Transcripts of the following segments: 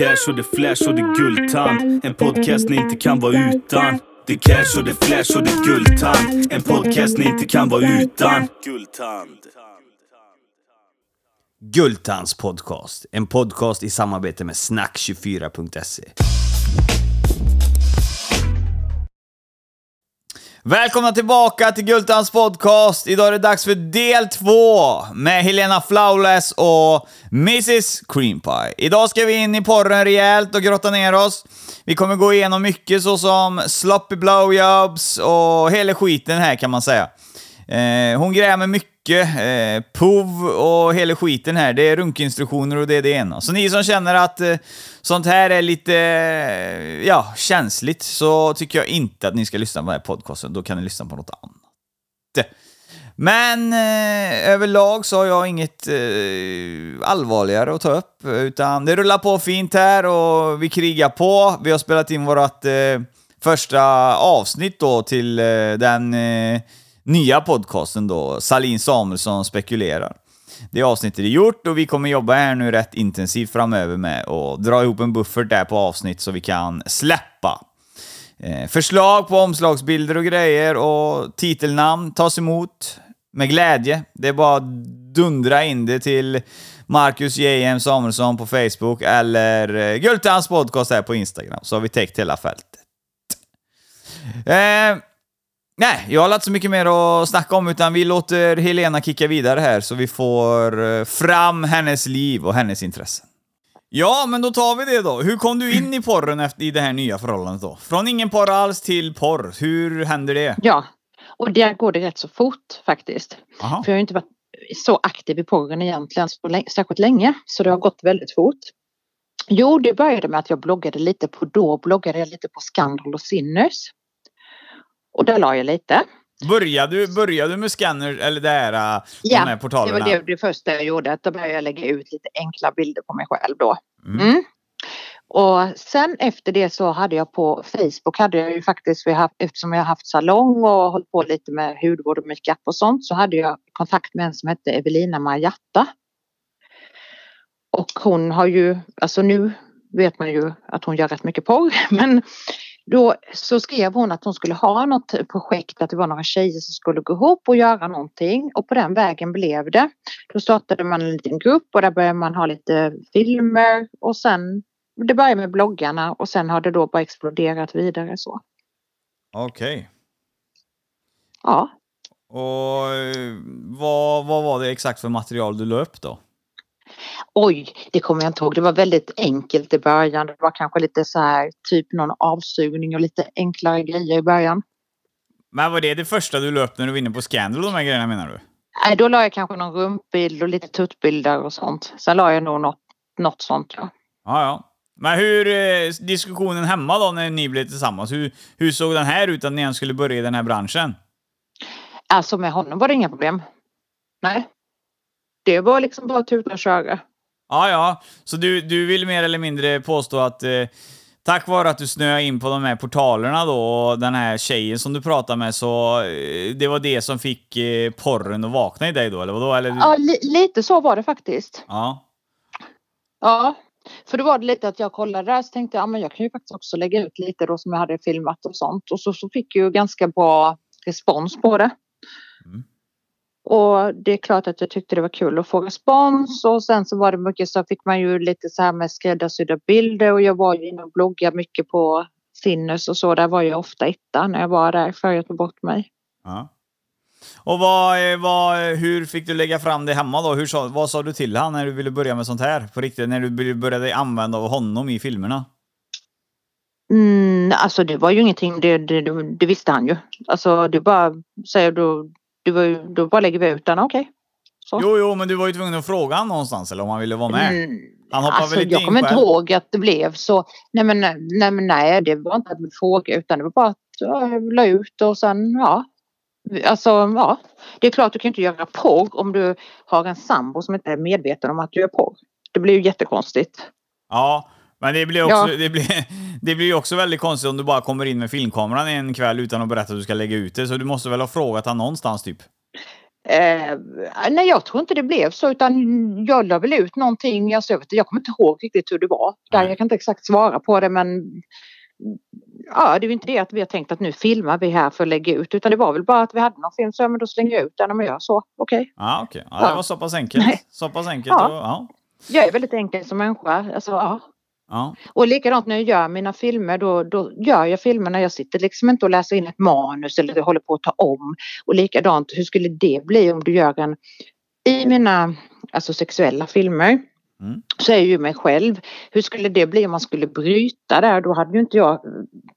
cash och det flash och det guldtand. En podcast ni inte kan vara utan. Det cash och det flash och det guldtand. En podcast ni inte kan vara utan. Guldtand. Guldtands podcast. En podcast i samarbete med snack24.se. Välkomna tillbaka till Gultans podcast. Idag är det dags för del två med Helena Flawless och Mrs Cream Pie. Idag ska vi in i porren rejält och grotta ner oss. Vi kommer gå igenom mycket såsom sloppy blowjobs och hela skiten här kan man säga. Eh, hon grämer mycket, eh, POV och hela skiten här. Det är runkinstruktioner och det är det ena. Så ni som känner att eh, sånt här är lite, eh, ja, känsligt, så tycker jag inte att ni ska lyssna på den här podcasten. Då kan ni lyssna på något annat. Men eh, överlag så har jag inget eh, allvarligare att ta upp, utan det rullar på fint här och vi krigar på. Vi har spelat in vårt eh, första avsnitt då till eh, den eh, nya podcasten då, Salin Samuelsson spekulerar. Det avsnittet är gjort och vi kommer jobba här nu rätt intensivt framöver med att dra ihop en buffert där på avsnitt så vi kan släppa. Eh, förslag på omslagsbilder och grejer och titelnamn tas emot med glädje. Det är bara att dundra in det till Marcus J.M. Samuelsson på Facebook eller eh, Gultans podcast här på Instagram, så har vi täckt hela fältet. Eh, nej, jag har inte så mycket mer att snacka om, utan vi låter Helena kicka vidare här så vi får eh, fram hennes liv och hennes intressen. Ja, men då tar vi det då. Hur kom du in i porren efter, i det här nya förhållandet då? Från ingen porr alls till porr. Hur händer det? Ja, och där går det rätt så fort faktiskt. Aha. För jag har ju inte varit så aktiv i porren egentligen så länge, särskilt länge. Så det har gått väldigt fort. Jo, det började med att jag bloggade lite på, då bloggade jag lite på Scandal och Sinners. Och där la jag lite. Började du, började du med scanner, eller det här, äh, de här det portalerna? var det, det första jag gjorde. Att då började jag lägga ut lite enkla bilder på mig själv då. Mm. Mm. Och sen efter det så hade jag på Facebook hade jag ju faktiskt, vi har haft, eftersom jag haft salong och hållit på lite med hudvård och makeup och sånt så hade jag kontakt med en som hette Evelina Marjatta. Och hon har ju, alltså nu vet man ju att hon gör rätt mycket porr men då så skrev hon att hon skulle ha något projekt, att det var några tjejer som skulle gå ihop och göra någonting och på den vägen blev det. Då startade man en liten grupp och där började man ha lite filmer och sen det började med bloggarna och sen har det då bara exploderat vidare så. Okej. Ja, Och eh, vad, vad var det exakt för material du la upp då? Oj, det kommer jag inte ihåg. Det var väldigt enkelt i början. Det var kanske lite så här typ någon avsugning och lite enklare grejer i början. Men var det det första du upp när du var inne på Scandal, de här grejerna menar du? Nej, då la jag kanske någon rumpbild och lite tuttbilder och sånt. Sen la jag nog något, något sånt ja. Ja, ja. Men hur, eh, diskussionen hemma då när ni blev tillsammans, hur, hur såg den här ut att ni skulle börja i den här branschen? Alltså med honom var det inga problem. Nej. Det var liksom bara tuta och köra. Ja, ja. Så du, du vill mer eller mindre påstå att eh, tack vare att du snöade in på de här portalerna då och den här tjejen som du pratade med så eh, det var det som fick eh, porren att vakna i dig då, eller vadå? Eller, Ja, li lite så var det faktiskt. ja. Ja, för då var det lite att jag kollade där så tänkte jag, ja, men jag kan ju faktiskt också lägga ut lite då som jag hade filmat och sånt. Och så, så fick jag ju ganska bra respons på det. Och det är klart att jag tyckte det var kul att få respons och sen så var det mycket så fick man ju lite så här med skräddarsydda bilder och jag var ju inne och bloggade mycket på Sinners och så. Där var jag ofta etta när jag var där för jag tog bort mig. Ja. Och vad, eh, vad, hur fick du lägga fram det hemma då? Hur sa, vad sa du till han när du ville börja med sånt här? På riktigt, när du började använda av honom i filmerna? Mm, alltså det var ju ingenting, det, det, det, det visste han ju. Alltså det bara säger då, var ju, då bara lägger vi ut den, okej. Så. Jo, jo, men du var ju tvungen att fråga han någonstans eller om han ville vara med. Mm, Han hoppade alltså, väl inte jag in kommer inte ihåg att det blev så. Nej men nej, men nej det var inte att vi frågade utan det var bara att jag la ut och sen ja. Alltså ja. Det är klart du kan inte göra porr om du har en sambo som inte är medveten om att du gör porr. Det blir ju jättekonstigt. Ja, men det blir, också, Ja. det, blir, det blir också väldigt konstigt om du bara kommer in med filmkameran en kväll utan att berätta att du ska lägga ut det. Så du måste väl ha frågat han någonstans typ? Eh, nej, jag tror inte det blev så utan jag la väl ut någonting. Alltså, jag, vet, jag kommer inte ihåg riktigt hur det var. Där, jag kan inte exakt svara på det men ja, det är ju inte det att vi har tänkt att nu filmar vi här för att lägga ut utan det var väl bara att vi hade någon film så ja, men då slänger jag ut den om jag gör så. Okej. Ja, okej. Ja, det Ja. var så pass enkelt. Nej. Så pass enkelt. Ja. Och, ja. Jag är väldigt enkel som människa. Alltså, ja. Ja. Och likadant när jag gör mina filmer då, då gör jag filmerna. Jag sitter liksom inte och läser in ett manus eller håller på att ta om. Och likadant hur skulle det bli om du gör en i mina alltså sexuella filmer Mm. så är jag ju mig själv. Hur skulle det bli om man skulle bryta där? Då hade ju inte jag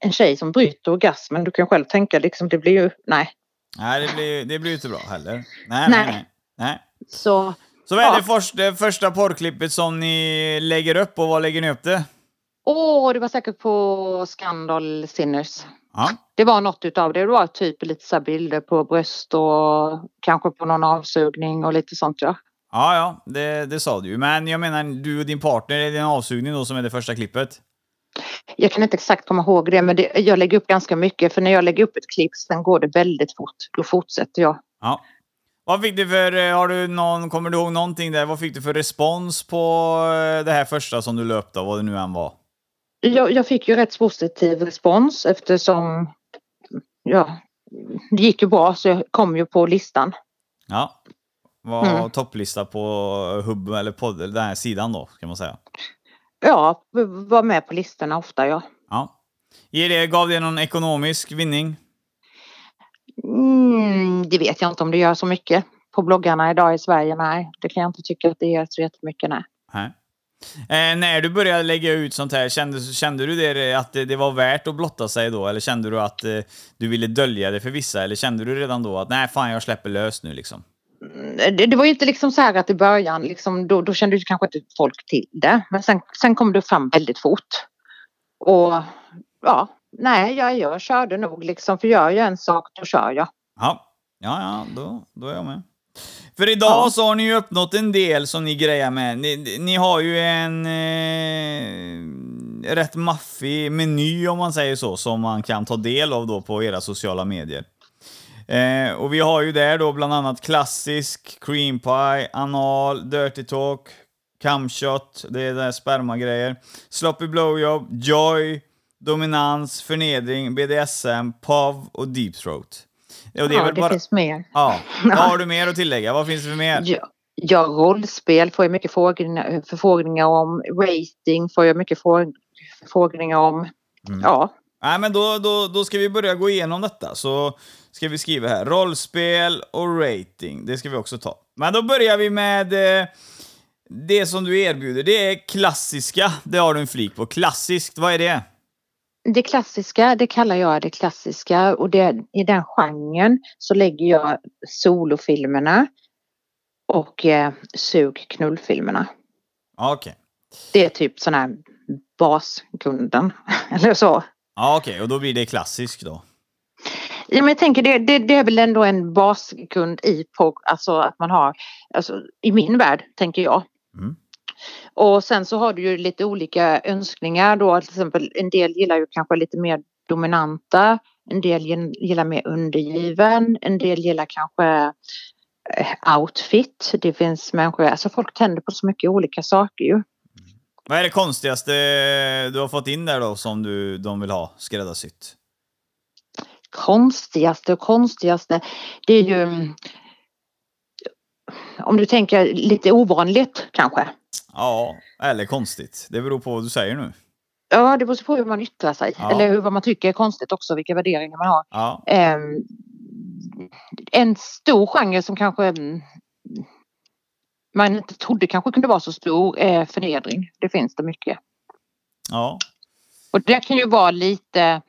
en tjej som bryter orgasmen. Du kan själv tänka liksom det blir ju nej. Nej, det blir, det blir ju inte bra heller. Nej, nej, Nej. nej. nej. Så Så vad är det, först, det första porrklippet som ni lägger upp och var lägger ni upp det? åh, det var säkert på Scandal Sinners. Ja. Det var något utav det. Det var typ lite så bilder på bröst och kanske på någon avsugning och lite sånt ja. Ja, ja, det, det sa du ju. Men jag menar, du och din partner, är det en avsugning då som är det första klippet? Jag kan inte exakt komma ihåg det men det, jag lägger upp ganska mycket för när jag lägger upp ett klipp sen går det väldigt fort. Då fortsätter jag. Ja. Vad fick du för, eh, har du någon, kommer du ihåg någonting där? Vad fick du för respons på eh, det här första som du löpte vad det nu än var? Jag, jag fick ju rätt positiv respons eftersom ja, det gick ju bra så jag kom ju på listan. Ja. Var Mm. topplista på hubb eller podd, den här sidan då, kan man säga. Ja, var med på listorna ofta ja. Ja. Ger det, gav det någon ekonomisk vinning? Mm, det vet jag inte om det gör så mycket på bloggarna idag i Sverige. Nej, det kan jag inte tycka att det gör så jättemycket. Nej. Nej. Eh, när du började lägga ut sånt här, kände, kände du det, att det, det var värt att blotta sig då? Eller kände du att eh, du ville dölja det för vissa? Eller kände du redan då att nej, fan jag släpper lös nu liksom? Mm, Det, det var ju inte liksom så här att i början liksom, då, då kände ju kanske inte folk till det. Men sen, sen kom det fram väldigt fort. Och ja, nej, jag, jag körde nog liksom. För gör jag en sak, då kör jag. Ja, ja, ja då, då är jag med. För idag Ja. så har ni ju uppnått en del som ni grejar med. Ni, ni har ju en eh, rätt maffig meny om man säger så, som man kan ta del av då på era sociala medier. Eh, och vi har ju där då bland annat klassisk, cream pie, anal, dirty talk, camshot, det är där spermagrejer, sloppy blowjob, joy, dominans, förnedring, BDSM, POV och deep throat. Och det ja, det bara... finns mer. Ja. Vad har du mer att tillägga? Vad finns det för mer? Ja, ja, rollspel får jag mycket frågningar, förfrågningar om. Rating får jag mycket fråg- förfrågningar om. Mm. Ja, Nej, men då, då, då ska vi börja gå igenom detta. Så ska vi skriva här. Rollspel och rating. Det ska vi också ta. Men då börjar vi med eh, det som du erbjuder. Det är klassiska. Det har du en flik på. Klassiskt, vad är det? Det klassiska, det kallar jag det klassiska och det, i den genren så lägger jag solofilmerna och eh, sug knullfilmerna. Ja, Okej. Det är typ sån här basgrunden eller så. Ja, okej. Och då blir det klassiskt då. Ja, men jag tänker det, det, det är väl ändå en basgrund i porr, alltså att man har, alltså i min värld tänker jag. Mm. Och sen så har du ju lite olika önskningar då, till exempel en del gillar ju kanske lite mer dominanta, en del gillar mer undergiven, en del gillar kanske eh, outfit. Det finns människor, alltså folk tänder på så mycket olika saker ju. Vad är det konstigaste du har fått in där då som du, de vill ha skräddarsytt? konstigaste och konstigaste det är ju mm, om du tänker lite ovanligt kanske. Ja, eller konstigt. Det beror på vad du säger nu. Ja, det beror på hur man yttrar sig Ja. eller hur, vad man tycker är konstigt också, vilka värderingar man har. Ja. Ehm, en stor genre som kanske mm, man inte trodde kanske kunde vara så stor är förnedring. Det finns det mycket. Ja. Och det kan ju vara lite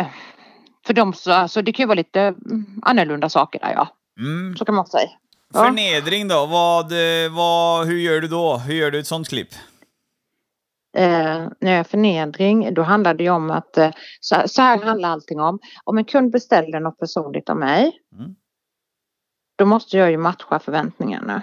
eh, för dem så, alltså det kan ju vara lite mm, annorlunda saker där ja. Mm. Så kan man säga. Ja. Förnedring då? Vad, vad, hur gör du då? Hur gör du ett sånt klipp? Eh, när jag förnedring då handlar det om att eh, så, så här handlar allting om. Om en kund beställer något personligt av mig. Mm. Då måste jag ju matcha förväntningarna.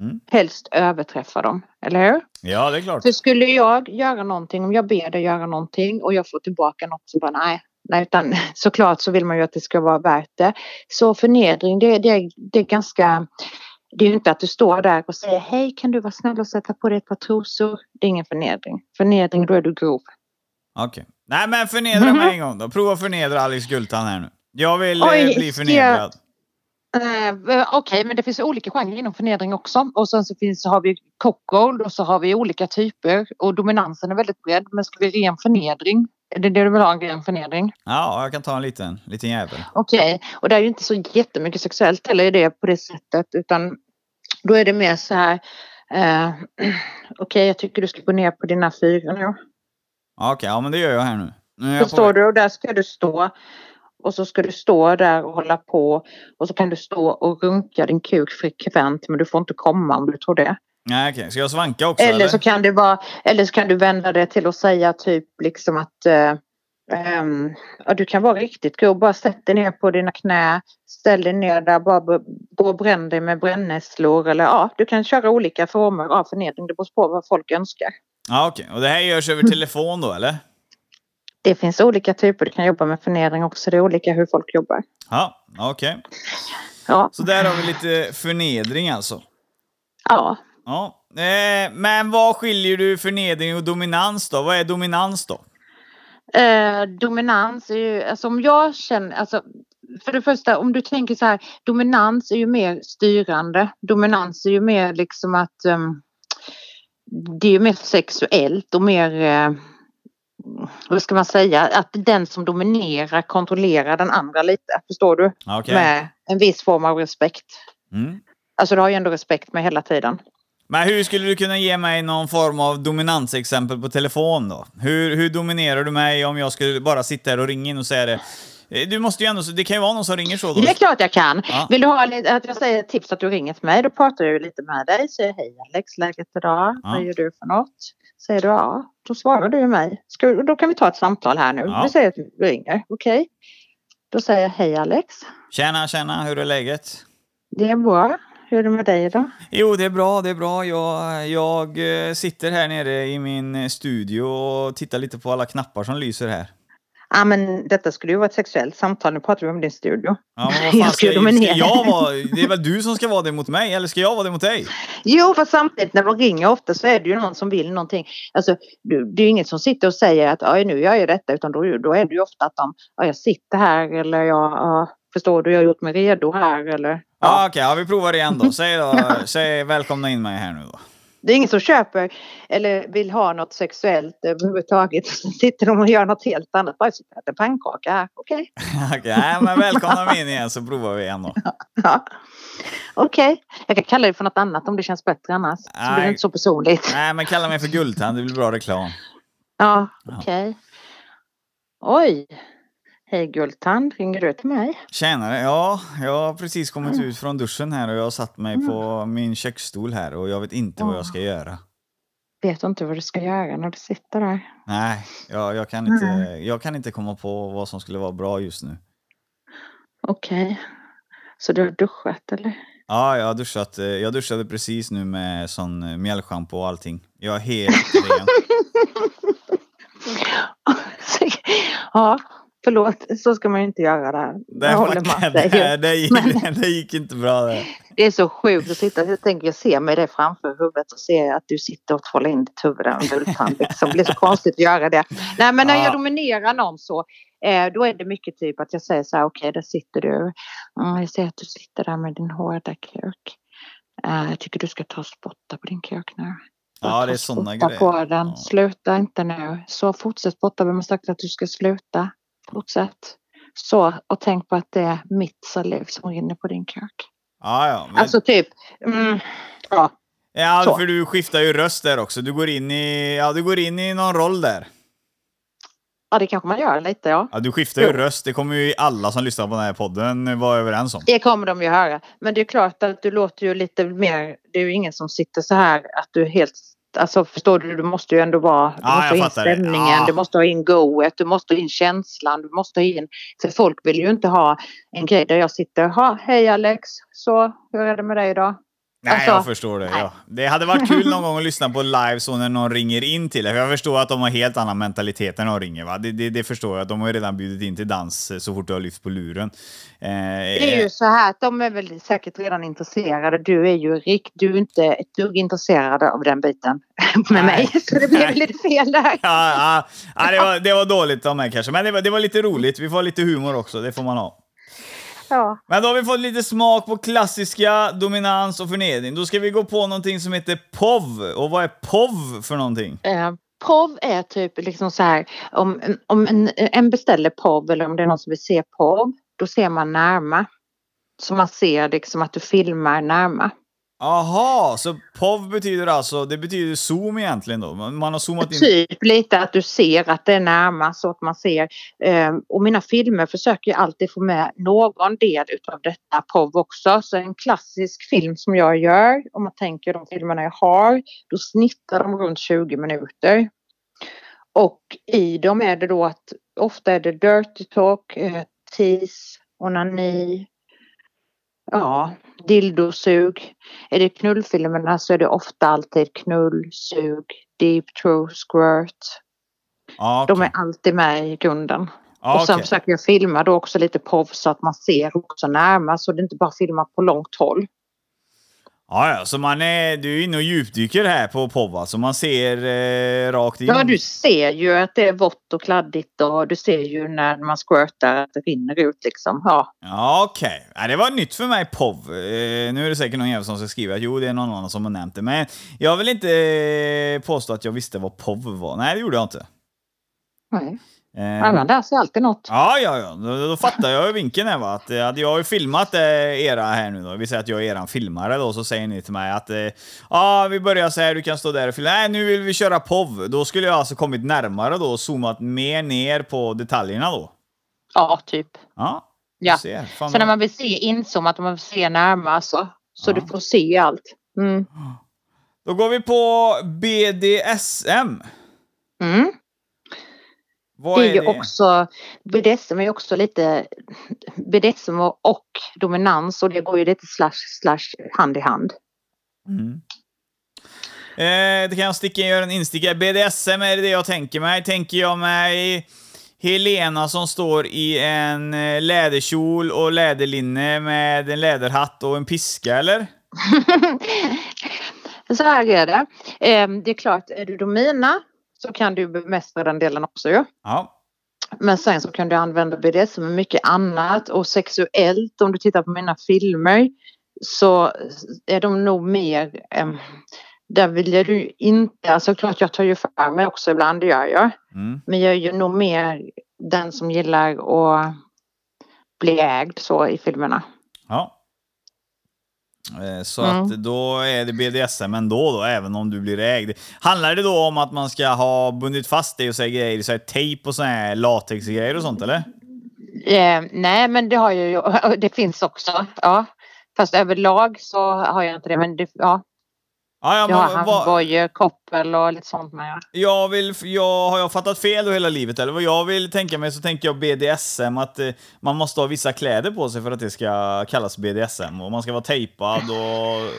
Mm. Helst överträffa dem, eller hur? Ja, det är klart. För skulle jag göra någonting, om jag ber dig göra någonting och jag får tillbaka något som bara nej, Nej, utan såklart så vill man ju att det ska vara värt det. Så förnedring, det, det, det är ganska... Det är ju inte att du står där och säger hej kan du vara snäll och sätta på dig ett par trosor. Det är ingen förnedring. Förnedring, då är du grov. Okej. Nej men förnedra Mhm. mig en gång då. Prova förnedra Alex Gultan här nu. Jag vill Oj, eh, bli förnedrad. Eh, Okej, men det finns olika genrer inom förnedring också. Och sen så finns, har vi cockgold och så har vi olika typer. Och dominansen är väldigt bred. Men ska vi ren förnedring? Är det det du vill ha, en ren förnedring? Ja, jag kan ta en liten, liten jävel. Okej, och det är ju inte så jättemycket sexuellt eller är det på det sättet. Utan då är det mer så här. Eh, Okej, jag tycker du ska gå ner på dina fyra nu. Ja, Okej, ja men det gör jag här nu. Nu är Så jag på står väg. du och där ska du stå. Och så ska du stå där och hålla på. Och så kan du stå och runka din kuk frekvent men du får inte komma om du tror det. Nej okej, ska jag svanka också Eller eller? så kan det vara, eller så kan du vända det till att säga typ liksom att eh, ehm, ja, du kan vara riktigt grov. Bara sätt dig ner på dina knä. Ställ dig ner där. Bara gå och bränn dig med brännässlor. Eller ja, du kan köra olika former av förnedring. Det beror på vad folk önskar. Ja okej, och det här görs över telefon då eller? Det finns olika typer. Du kan jobba med förnedring också. Det är olika hur folk jobbar. Ja, okej. Ja, Så där har vi lite förnedring alltså. ja. Ja. Eh, men vad skiljer du förnedring och dominans då? Vad är dominans då? Eh, dominans är ju, alltså om jag känner, alltså för det första om du tänker så här, dominans är ju mer styrande. Dominans är ju mer liksom att ehm, det är ju mer sexuellt och mer, eh, vad ska man säga, att den som dominerar kontrollerar den andra lite. Förstår du? Okej. Med en viss form av respekt. Mm. Alltså du har ju ändå respekt med hela tiden. Men hur skulle du kunna ge mig någon form av dominansexempel på telefon då? Hur, hur dominerar du mig om jag skulle bara sitta här och ringa in och säga det? Eh, Du måste ju ändå, det kan ju vara någon som ringer så då. Det är klart jag kan. Ja. Vill du ha att jag säger tips att du ringer till mig? Då pratar jag lite med dig. Säger hej Alex, läget idag? Ja. Vad gör du för något? Säger du ja, då svarar du mig. Ska, då kan vi ta ett samtal här nu. Ja. Du säger att du ringer, okej? Då säger jag hej Alex. Tjena, tjena, hur är läget? Det är bra. Hur är det med dig då? Jo, det är bra, det är bra. Jag, jag eh, sitter här nere i min eh, studio och tittar lite på alla knappar som lyser här. Ja men detta skulle ju vara ett sexuellt samtal. Nu pratar vi om din studio. Ja, men vad Jag ska ska, ska dominera. jag vara? Det är väl du som ska vara det mot mig, eller ska jag vara det mot dig? Jo, fast samtidigt när de ringer ofta så är det ju någon som vill någonting. Alltså, det är ju inget som sitter och säger att "Oj, nu gör jag detta utan då, då är det ju ofta att de, ja, jag sitter här eller jag, ja, förstår du, jag har gjort mig redo här eller. Ja, okej, ja, vi provar igen då. Säg då, säg välkomna in mig här nu då. Det är ingen som köper eller vill ha något sexuellt överhuvudtaget. Sitter de och gör något helt annat. Bara sitter och äter pannkaka. Okej. Nej, men välkomna mig in igen så provar vi igen då. Ja. Okej. Jag kan kalla det för något annat om det känns bättre annars. Så blir det Nej. inte så personligt. Nej, men kalla mig för Guldtand, det blir bra reklam. Ja, okej. Oj. Hej Guldtand, ringer du till mig? Tjänare, ja, jag har precis kommit ut från duschen här och jag har satt mig på min köksstol här och jag vet inte vad jag ska göra. Vet du inte vad du ska göra när du sitter där? Nej, jag, jag, kan inte, jag kan inte komma på vad som skulle vara bra just nu. Okej. Så du har duschat eller? Ja, jag har duschat. eh, Jag duschade precis nu med sån eh, mjällschampo och allting. Jag är helt ren. ja, förlåt. Så ska man ju inte göra där. Det, Jag håller med dig. det, det, gick, det gick inte bra det. Det är så sjukt att sitta. Jag tänker jag ser mig det framför huvudet och ser att du sitter och tvålar in ditt huvud där under. Liksom. Det blir så konstigt att göra det. Nej men när Ja. jag dominerar någon så eh, då är det mycket typ att jag säger så här okej där sitter du. Mm, jag ser att du sitter där med din hårda kuk. Eh, jag tycker du ska ta och spotta på din kuk nu. Bara Ja, det är spotta grejer. på den. Ja. Sluta inte nu. Så fortsätt spotta. Vem har sagt att du ska sluta? Fortsätt. Så och tänk på att det är mitt saliv som rinner på din kuk. Ja, ja. Men, Alltså typ. Mm, ja. ja, så. för du skiftar ju röst där också. Du går in i, ja, du går in i någon roll där. ja, det kanske man gör lite ja. Ja, du skiftar ju Jo. röst. Det kommer ju alla som lyssnar på den här podden vara överens om. Det kommer de ju höra. Men det är klart att du låter ju lite mer. Det är ju ingen som sitter så här att du helt. Alltså förstår du, du måste ju ändå vara, du Ja, måste ha in stämningen, Ja. du måste ha in goet, du måste ha in känslan, du måste ha in, för folk vill ju inte ha en grej där jag sitter, ha hej Alex, så hur är det med dig idag? Nej, Alltså, jag förstår det. Ja. Det hade varit kul någon gång att lyssna på live så när någon ringer in till det. För jag förstår att de har helt annan mentalitet när de ringer. Va? Det, det, det förstår jag. De har ju redan bjudit in till dans eh, så fort du har lyft på luren. Eh, Det är ju så här att de är väl säkert redan intresserade. Du är ju Rick, du är inte ett dugg intresserad av den biten med Nej. mig. Så det blev lite fel där. Ja, ja, ja, det, var, det var dåligt av mig kanske, men det var, det var lite roligt. Vi får lite humor också, det får man ha. Ja. Men då har vi fått lite smak på klassiska, dominans och förnedring. Då ska vi gå på någonting som heter POV. Och vad är POV för någonting? Eh, POV är typ liksom så här om, om en, en beställer POV eller om det är någon som vill se POV då ser man närma. Så man ser liksom att du filmar närma. Aha, så POV betyder alltså, det betyder zoom egentligen då? Man har zoomat in... Typ lite att du ser att det är närmast. så att man ser. Ehm, och mina filmer försöker jag alltid få med någon del utav detta POV också. Så en klassisk film som jag gör, om man tänker de filmerna jag har, då snittar de runt 20 minuter. Och i dem är det då att ofta är det dirty talk, eh, tease, onani, ja, dildosug. Är det knullfilmerna så är det ofta alltid knull, sug, deep throat, squirt. Ja, De okej. är alltid med i grunden. Ja, och sen okej. försöker jag filma då också lite POV så att man ser också närmare så det inte bara filmar på långt håll. Ja, ja, så man är, du är inne och djupdyker här på POV alltså. Man ser eh, rakt in. Ja, du ser ju att det är vått och kladdigt och du ser ju när man squirtar att det rinner ut liksom. Ja, Ja, okej. Ja, det var nytt för mig, POV. Eh, nu är det säkert någon jävel som ska skriva att jo, det är någon annan som har nämnt det. Men jag vill inte eh, påstå att jag visste vad POV var. Nej, det gjorde jag inte. nej. Eh, man lär sig alltid något. Ja, ja, ja. Då, då fattar jag ju vinkeln här va. Att, eh, hade jag ju filmat eh, era här nu då, vi säger att jag är eran filmare då, så säger ni till mig att eh, ja, vi börjar så här, du kan stå där och filma. Nej, nu vill vi köra POV. Då skulle jag alltså kommit närmare då och zoomat mer ner på detaljerna då. Ja, typ. Ja, Ja. ser. Så när man vill se inzoomat och man vill se närmare så, så Ja. du får se allt. Mm. Då går vi på BDSM. Mm. Vad Det är är ju det? också, BDSM är också lite BDSM och, dominans och det går ju lite slash slash hand i hand. Mm. Eh, det kan jag sticka göra en instickare. BDSM är det jag tänker mig. Tänker jag mig Helena som står i en eh, läderkjol och läderlinne med en läderhatt och en piska, eller? Så här är det. Eh, Det är klart, är du domina så kan du bemästra den delen också ju. Ja. Men sen så kan du använda BDSM med mycket annat och sexuellt om du tittar på mina filmer så är de nog mer em, där vill jag ju inte, alltså klart jag tar ju för mig också ibland, det gör jag. Mm. Men jag är ju nog mer den som gillar att bli ägd så i filmerna. ja. Eh, Så Mm. att då är det BDSM ändå då, även om du blir ägd. Handlar det då om att man ska ha bundit fast dig och säga grejer, så här tejp och sån här latexgrejer och sånt, eller? Eh, nej men det har ju, det finns också. Ja. Fast överlag så har jag inte det. Men det, ja, Ja, ja, jag har men, vad, handbojor, koppel och lite sånt med. Jag vill, jag, har jag fattat fel då hela livet eller? Vad jag vill tänka mig så tänker jag BDSM, att eh, man måste ha vissa kläder på sig för att det ska kallas BDSM. Och man ska vara tejpad och...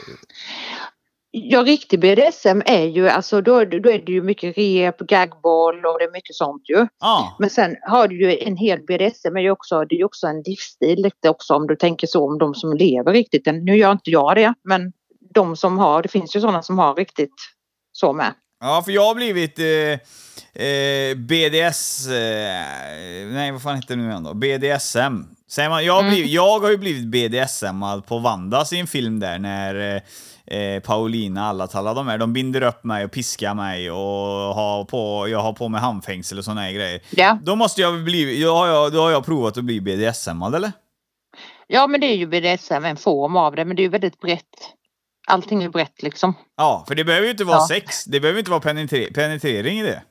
Ja, riktig BDSM är ju alltså då, då är det ju mycket rep, gagboll och det är mycket sånt ju. Ja, Men sen har du ju en hel BDSM är ju också, det är ju också en livsstil lite också om du tänker så om de som lever riktigt. Nu gör inte jag det, men de som har, det finns ju sådana som har riktigt så med. ja för jag har blivit eh, eh, BDS... Eh, nej, vad fan heter det nu igen då? BDSM. Säger man, jag, har blivit, jag har ju blivit BDSM på Vandas i en film där när eh, eh, Paulina, alla alla de här, de binder upp mig och piskar mig och har på, jag har på mig handfängsel och såna här grejer. Ja. Då måste jag bli, då har jag, då har jag provat att bli BDSM eller? ja, men det är ju BDSM, en form av det, men det är ju väldigt brett. Allting är brett liksom. Ja, för det behöver ju inte vara Ja. sex, det behöver inte vara penetre, penetrering i det.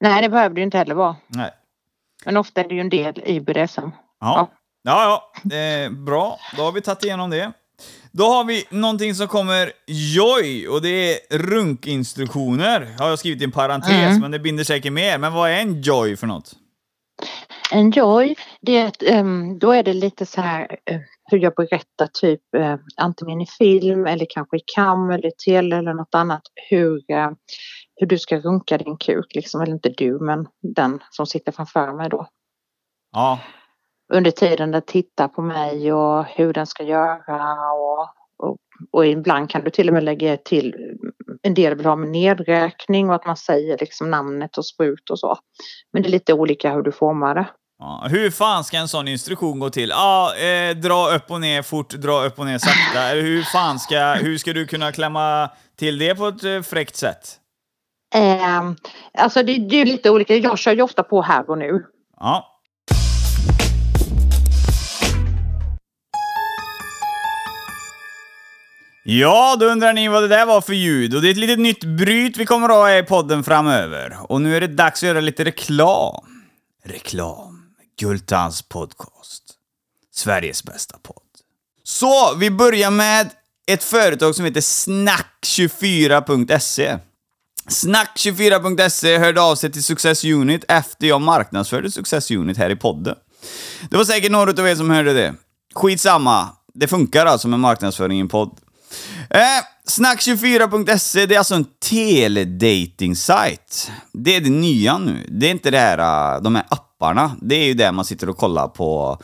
Nej, det behöver det ju inte heller vara. Nej. Men ofta är det ju en del i BDSM. Ja, Ja. ja, ja. Eh, bra. Då har vi tagit igenom det. Då har vi någonting som kommer Joy och det är runkinstruktioner. Har jag skrivit i en parentes, Mm. men det binder säkert mer. Men vad är en Joy för något? Enjoy, det är ett, ehm, då är det lite så här eh, hur jag berättar typ eh, antingen i film eller kanske i kam eller i tele eller något annat hur, eh, hur du ska runka din kuk liksom, eller inte du men den som sitter framför mig då. Ja. Under tiden den tittar på mig och hur den ska göra och, och, och ibland kan du till och med lägga till en del vill ha med nedräkning och att man säger liksom namnet och sprut och så. Men det är lite olika hur du formar det. Ja, hur fan ska en sån instruktion gå till? Ja, eh, dra upp och ner fort, dra upp och ner sakta. Eller hur fan ska, hur ska du kunna klämma till det på ett eh, fräckt sätt? Eh, alltså det, det är lite olika. Jag kör ju ofta på här och nu. Ja. Ja, då undrar ni vad det där var för ljud. Och det är ett litet nytt bryt vi kommer att ha i podden framöver. Och nu är det dags att göra lite reklam. Reklam. Gultans podcast. Sveriges bästa podd. Så, vi börjar med ett företag som heter Snack24.se. Snack24.se hörde av sig till Success Unit efter jag marknadsförde Success Unit här i podden. Det var säkert några av er som hörde det. Skitsamma. Det funkar alltså med marknadsföring i en podd. Eh, Snack24.se, det är alltså en teledating-sajt. Det är det nya nu. Det är inte det här, eh, de här apparna. Det är ju där man sitter och kollar på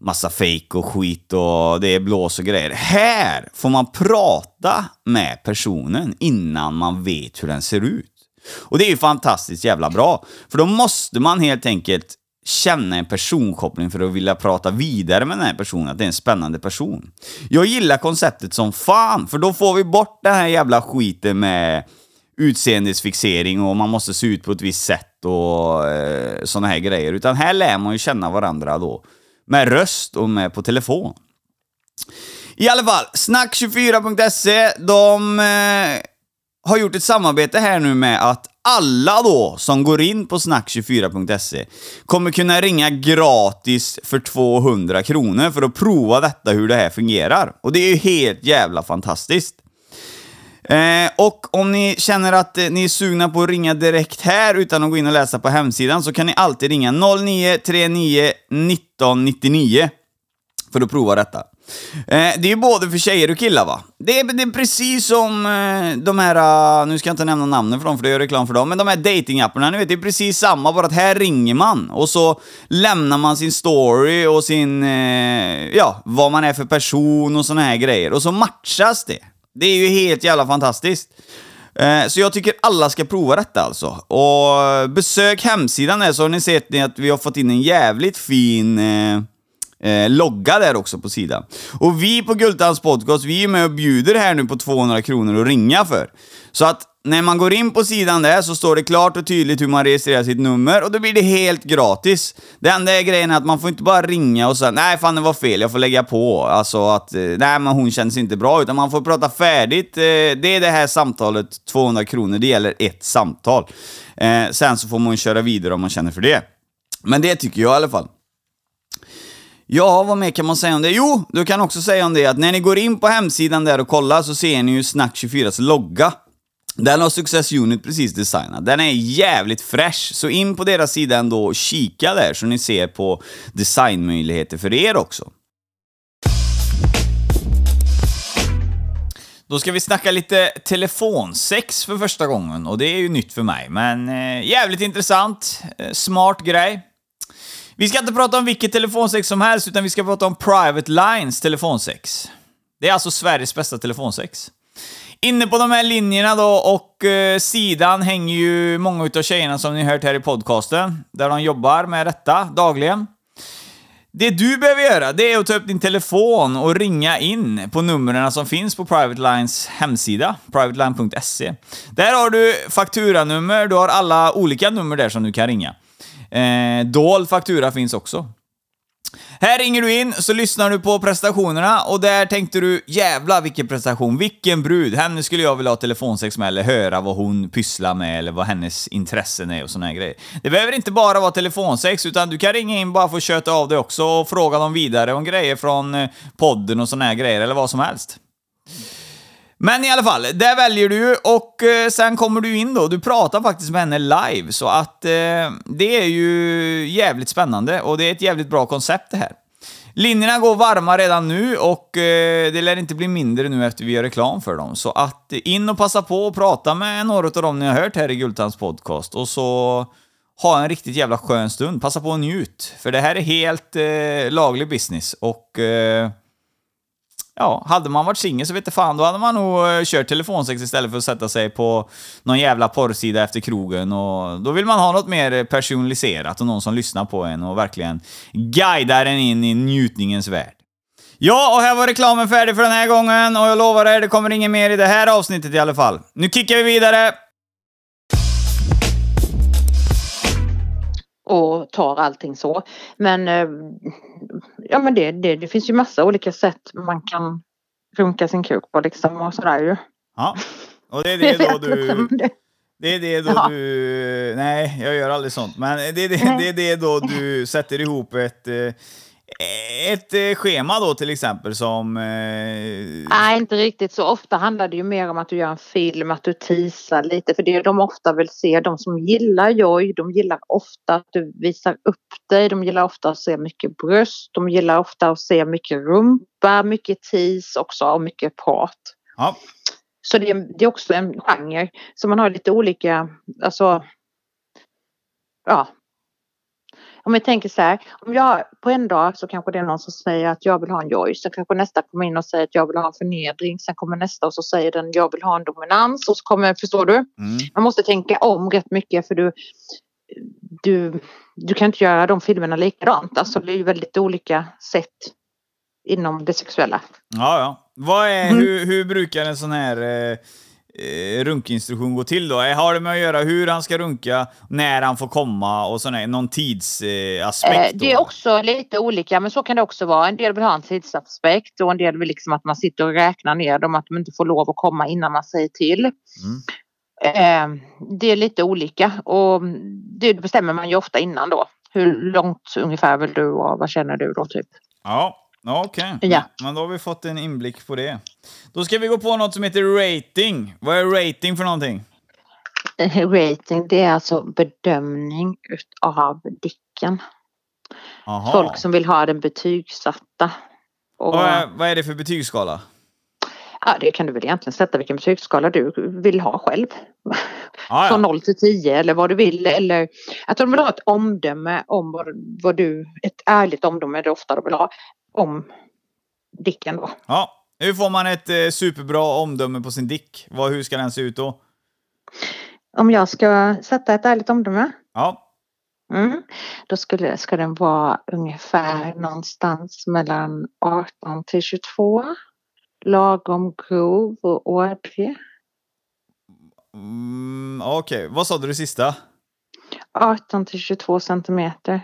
massa fake och skit och det är blås och grejer. Här får man prata med personen innan man vet hur den ser ut. Och det är ju fantastiskt jävla bra. För då måste man helt enkelt känna en personkoppling för att vilja prata vidare med den här personen, att det är en spännande person. Jag gillar konceptet som fan, för då får vi bort den här jävla skiten med utseendesfixering och man måste se ut på ett visst sätt och eh, såna här grejer. Utan här lär man ju känna varandra då. Med röst och med på telefon. I alla fall, snack24.se, de eh, har gjort ett samarbete här nu med att alla då som går in på snack24.se kommer kunna ringa gratis för 200 kronor för att prova detta hur det här fungerar. Och det är ju helt jävla fantastiskt. Eh, och om ni känner att eh, ni är sugna på att ringa direkt här utan att gå in och läsa på hemsidan så kan ni alltid ringa 0939 1999 för att prova detta. Eh, det är ju både för tjejer och killar va? Det är, det är precis som eh, de här, eh, nu ska jag inte nämna namnen för dem för det gör reklam för dem, men de här datingapparna, ni vet, det är precis samma, bara att här ringer man och så lämnar man sin story och sin, eh, ja, vad man är för person och såna här grejer och så matchas det. Det är ju helt jävla fantastiskt. Eh, så jag tycker alla ska prova detta alltså. Och eh, besök hemsidan där så har ni sett att vi har fått in en jävligt fin eh, logga där också på sidan. Och vi på Gultans podcast, vi är med och bjuder här nu på 200 kronor att ringa för. Så att när man går in på sidan där så står det klart och tydligt hur man registrerar sitt nummer och då blir det helt gratis. Det enda är grejen är att man får inte bara ringa och säga nej fan det var fel, jag får lägga på. Alltså att eh, nej men hon känns inte bra, utan man får prata färdigt. Eh, det är det här samtalet, 200 kronor, det gäller ett samtal. Eh, sen så får man köra vidare om man känner för det. Men det tycker jag i alla fall. Ja, vad mer kan man säga om det? Jo, du kan också säga om det att när ni går in på hemsidan där och kollar så ser ni ju Snack24s logga. Den har Success Unit precis designat. Den är jävligt fräsch, så in på deras sida ändå och kika där så ni ser på designmöjligheter för er också. Då ska vi snacka lite telefonsex för första gången och det är ju nytt för mig, men eh, jävligt intressant, eh, smart grej. Vi ska inte prata om vilket telefonsex som helst, utan vi ska prata om Private Lines telefonsex. Det är alltså Sveriges bästa telefonsex. Inne på de här linjerna då och eh, sidan hänger ju många utav tjejerna som ni hört här i podcasten, där de jobbar med detta dagligen. Det du behöver göra, det är att ta upp din telefon och ringa in på numren som finns på Private Lines hemsida, privateline.se. Där har du fakturanummer, du har alla olika nummer där som du kan ringa. Eh, dold faktura finns också. Här ringer du in, så lyssnar du på prestationerna och där tänkte du jävla vilken prestation, vilken brud, henne skulle jag vilja ha telefonsex med eller höra vad hon pysslar med eller vad hennes intressen är och såna här grejer. Det behöver inte bara vara telefonsex utan du kan ringa in bara för att köta av dig också och fråga dem vidare om grejer från eh, podden och såna här grejer eller vad som helst. Men i alla fall, där väljer du och eh, sen kommer du in då. Du pratar faktiskt med henne live, så att eh, det är ju jävligt spännande och det är ett jävligt bra koncept det här. Linjerna går varma redan nu och eh, det lär inte bli mindre nu efter vi gör reklam för dem. Så att in och passa på och prata med några av dem ni har hört här i Gultans podcast och så ha en riktigt jävla skön stund. Passa på och njut. För det här är helt eh, laglig business och eh, Ja, hade man varit singel så vet jag fan, då hade man nog eh, kört telefonsex istället för att sätta sig på någon jävla porrsida efter krogen. Och då vill man ha något mer eh, personaliserat och någon som lyssnar på en och verkligen guidar en in i njutningens värld. Ja, och här var reklamen färdig för den här gången och jag lovar er, det kommer inget mer i det här avsnittet i alla fall. Nu kickar vi vidare! och tar allting så. Men, eh, ja, men det, det, det finns ju massa olika sätt man kan runka sin kuk på liksom och sådär ju. Ja, och det är det då du... Det är det då Ja. du... Nej, jag gör aldrig sånt. Men det är det, det, är det då du sätter ihop ett... eh, Ett eh, schema då till exempel som... eh, Nej, inte riktigt. Så ofta handlar det ju mer om att du gör en film, att du teasar lite. För det de ofta vill se, de som gillar Joy, de gillar ofta att du visar upp dig. De gillar ofta att se mycket bröst. De gillar ofta att se mycket rumpa, mycket tease också och mycket prat. Ja, Så det är, det är också en genre. Så man har lite olika, alltså, ja. Om vi tänker så här, om jag på en dag så kanske det är någon som säger att jag vill ha en joy. Sen kanske nästa kommer in och säger att jag vill ha en förnedring. Sen kommer nästa och så säger den jag vill ha en dominans. Och så kommer, förstår du? mm. Man måste tänka om rätt mycket för du, du, du kan inte göra de filmerna likadant. Alltså det är ju väldigt olika sätt inom det sexuella. ja. ja. Vad är, Mm. hur, hur brukar en sån här eh, eh, runkinstruktion gå till då? Eh, Har det med att göra hur han ska runka, när han får komma och sån här, någon tidsaspekt eh, det är också lite olika men så kan det också vara. En del vill ha en tidsaspekt och en del vill liksom att man sitter och räknar ner dem att de inte får lov att komma innan man säger till. Mm. Eh, det är lite olika och det bestämmer man ju ofta innan då. Hur långt ungefär vill du och vad känner du då typ? Ja, ja, okej. Ja. Men då har vi fått en inblick på det. Då ska vi gå på något som heter rating. Vad är rating för någonting? Eh, Rating det är alltså bedömning av dicken. Aha. Folk som vill ha den betygsatta. Och, vad, är, vad är det för betygsskala? Ja, det kan du väl egentligen sätta vilken betygsskala du vill ha själv. Ah, Från ja. 0 till 10 eller vad du vill. Eller att de vill ha ett omdöme om vad, vad du, ett ärligt omdöme är det ofta de vill ha om Dicken då. ja. Hur får man ett eh, superbra omdöme på sin dick? Vad, hur ska den se ut då? Om jag ska sätta ett ärligt omdöme. Ja. Mm, då skulle, ska den vara ungefär någonstans mellan 18 till 22. Lagom grov och ådrig. Mm, Okej, vad sa du det sista? 18 till 22 centimeter.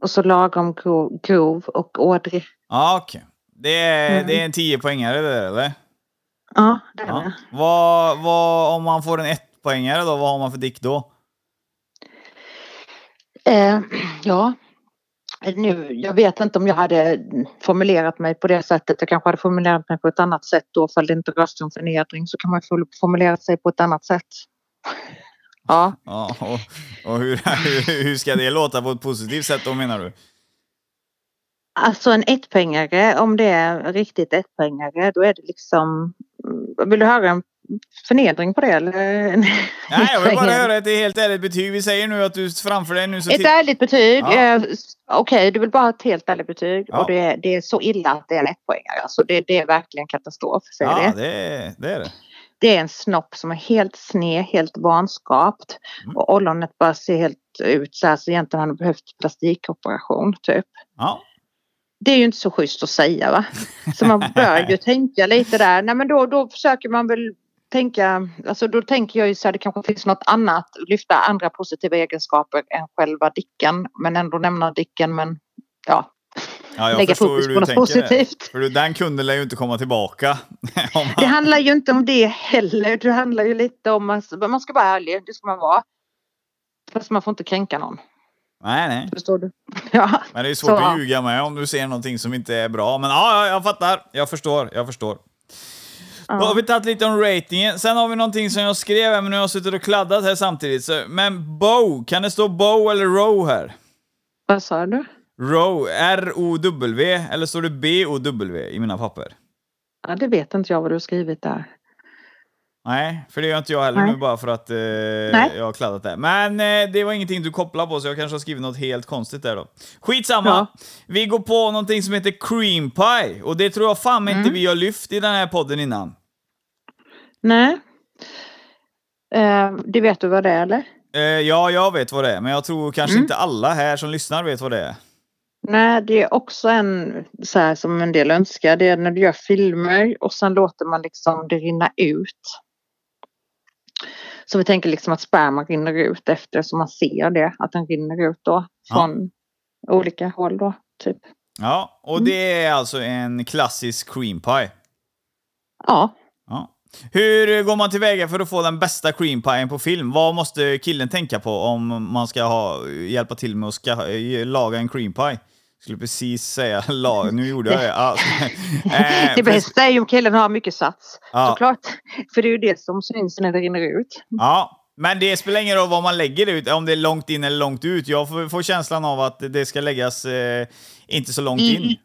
Och så lagom grov, grov och ådrig. Ja, okej. Det, är, Mm. det är en 10 poängare det där, eller? Ja, det är Ja. det. Vad, vad, om man får en 1 poängare då, vad har man för dick då? Eh, ja, nu, jag vet inte om jag hade formulerat mig på det sättet. Jag kanske hade formulerat mig på ett annat sätt då. För det inte rör sig om förnedring så kan man formulera sig på ett annat sätt. Ja, Ja, och, och hur, hur, ska det låta på ett positivt sätt då menar du? alltså en ettpoängare, om det är riktigt ettpoängare, då är det liksom... Vill du höra en förnedring på det eller? Nej, jag vill bara höra ett helt ärligt betyg. Vi säger nu att du framför dig nu så... Ett ärligt betyg. Ja. Eh, Okej, du vill bara ha ett helt ärligt betyg. Ja. Och det, är- det är så illa att det är en ettpoängare. Alltså det, det är verkligen katastrof. Säger Ja, det. det är det. Är det. det är en snopp som är helt sned, helt vanskapt. Mm. Och ollonet bara ser helt ut så här så egentligen hade behövt plastikoperation typ. Ja. Det är ju inte så schysst att säga va. Så man bör ju tänka lite där. Nej men då, då försöker man väl tänka, alltså då tänker jag ju så här det kanske finns något annat, lyfta andra positiva egenskaper än själva dicken. Men ändå nämna dicken men ja, ja jag lägga fokus på något positivt. För den kunden lär ju inte komma tillbaka. Om Det man, handlar ju inte om det heller. Det handlar ju lite om att man ska vara ärlig, det ska man vara. Fast man får inte kränka någon. nej, nej. Förstår du? Ja. Men det är svårt Så, att ljuga med om du ser någonting som inte är bra. Men ja, jag fattar. Jag förstår. Jag förstår. Då har vi tagit lite om ratingen. Sen har vi någonting som jag skrev här, men nu har jag suttit och kladdat här samtidigt. Så, men bow, kan det stå bow eller row här? Vad sa du? Row, R-O-W, eller står det B-O-W i mina papper? Ja, det vet inte jag vad du har skrivit där. Nej, för det gör inte jag heller Nej. nu bara för att eh, jag har kladdat det. Men eh, det var ingenting du kopplade på så jag kanske har skrivit något helt konstigt där då. Skitsamma! Ja. Vi går på någonting som heter cream pie och det tror jag fan inte Mm. vi har lyft i den här podden innan. Nej. Eh, det vet du vad det är eller? Eh, ja, jag vet vad det är, men jag tror kanske Mm. inte alla här som lyssnar vet vad det är. Nej, det är också en så här som en del önskar. Det är när du gör filmer och sen låter man liksom det rinna ut. Så vi tänker liksom att sperman rinner ut efter så man ser det, att den rinner ut då från olika håll då, typ. Ja, och Mm. det är alltså en klassisk cream pie. Ja, Ja. Hur går man tillväga för att få den bästa cream pien på film? Vad måste killen tänka på om man ska ha, hjälpa till med att ska, laga en cream pie? Skulle precis säga lag, nu gjorde jag det. Ja. Eh, det bästa är ju om killen har mycket sats. Ja. Såklart. För det är ju det som syns när det rinner ut. Ja, men det spelar ingen roll vad man lägger ut, om det är långt in eller långt ut. Jag får, får känslan av att det ska läggas eh, inte så långt in. Mm.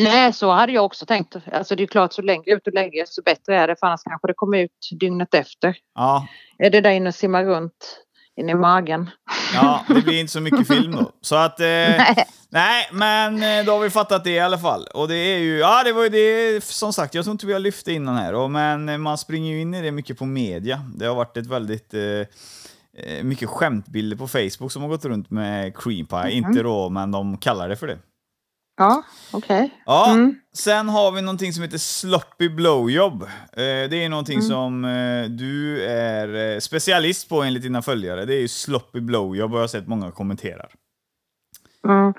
Nej, så hade jag också tänkt. Alltså det är klart, så längre ut du lägger så bättre är det. För annars kanske det kommer ut dygnet efter. Ja, Är det där inne och simmar runt inne i magen? ja, det blir inte så mycket film då. Så att... Eh, Nej. nej, men eh, då har vi fattat det i alla fall. Och det är ju, ja det var ju det, som sagt, jag tror inte vi har lyft det innan här. Och, men eh, man springer ju in i det mycket på media. Det har varit ett väldigt... Eh, eh, mycket skämtbilder på Facebook som har gått runt med cream pie. Inte då, men de kallar det för det. Ja, okej. Ja, Mm. sen har vi någonting som heter sloppy blowjob. Eh, det är någonting Mm. som eh, du är eh, specialist på enligt dina följare. Det är ju sloppy blowjob och jag har sett många kommenterar. Mm.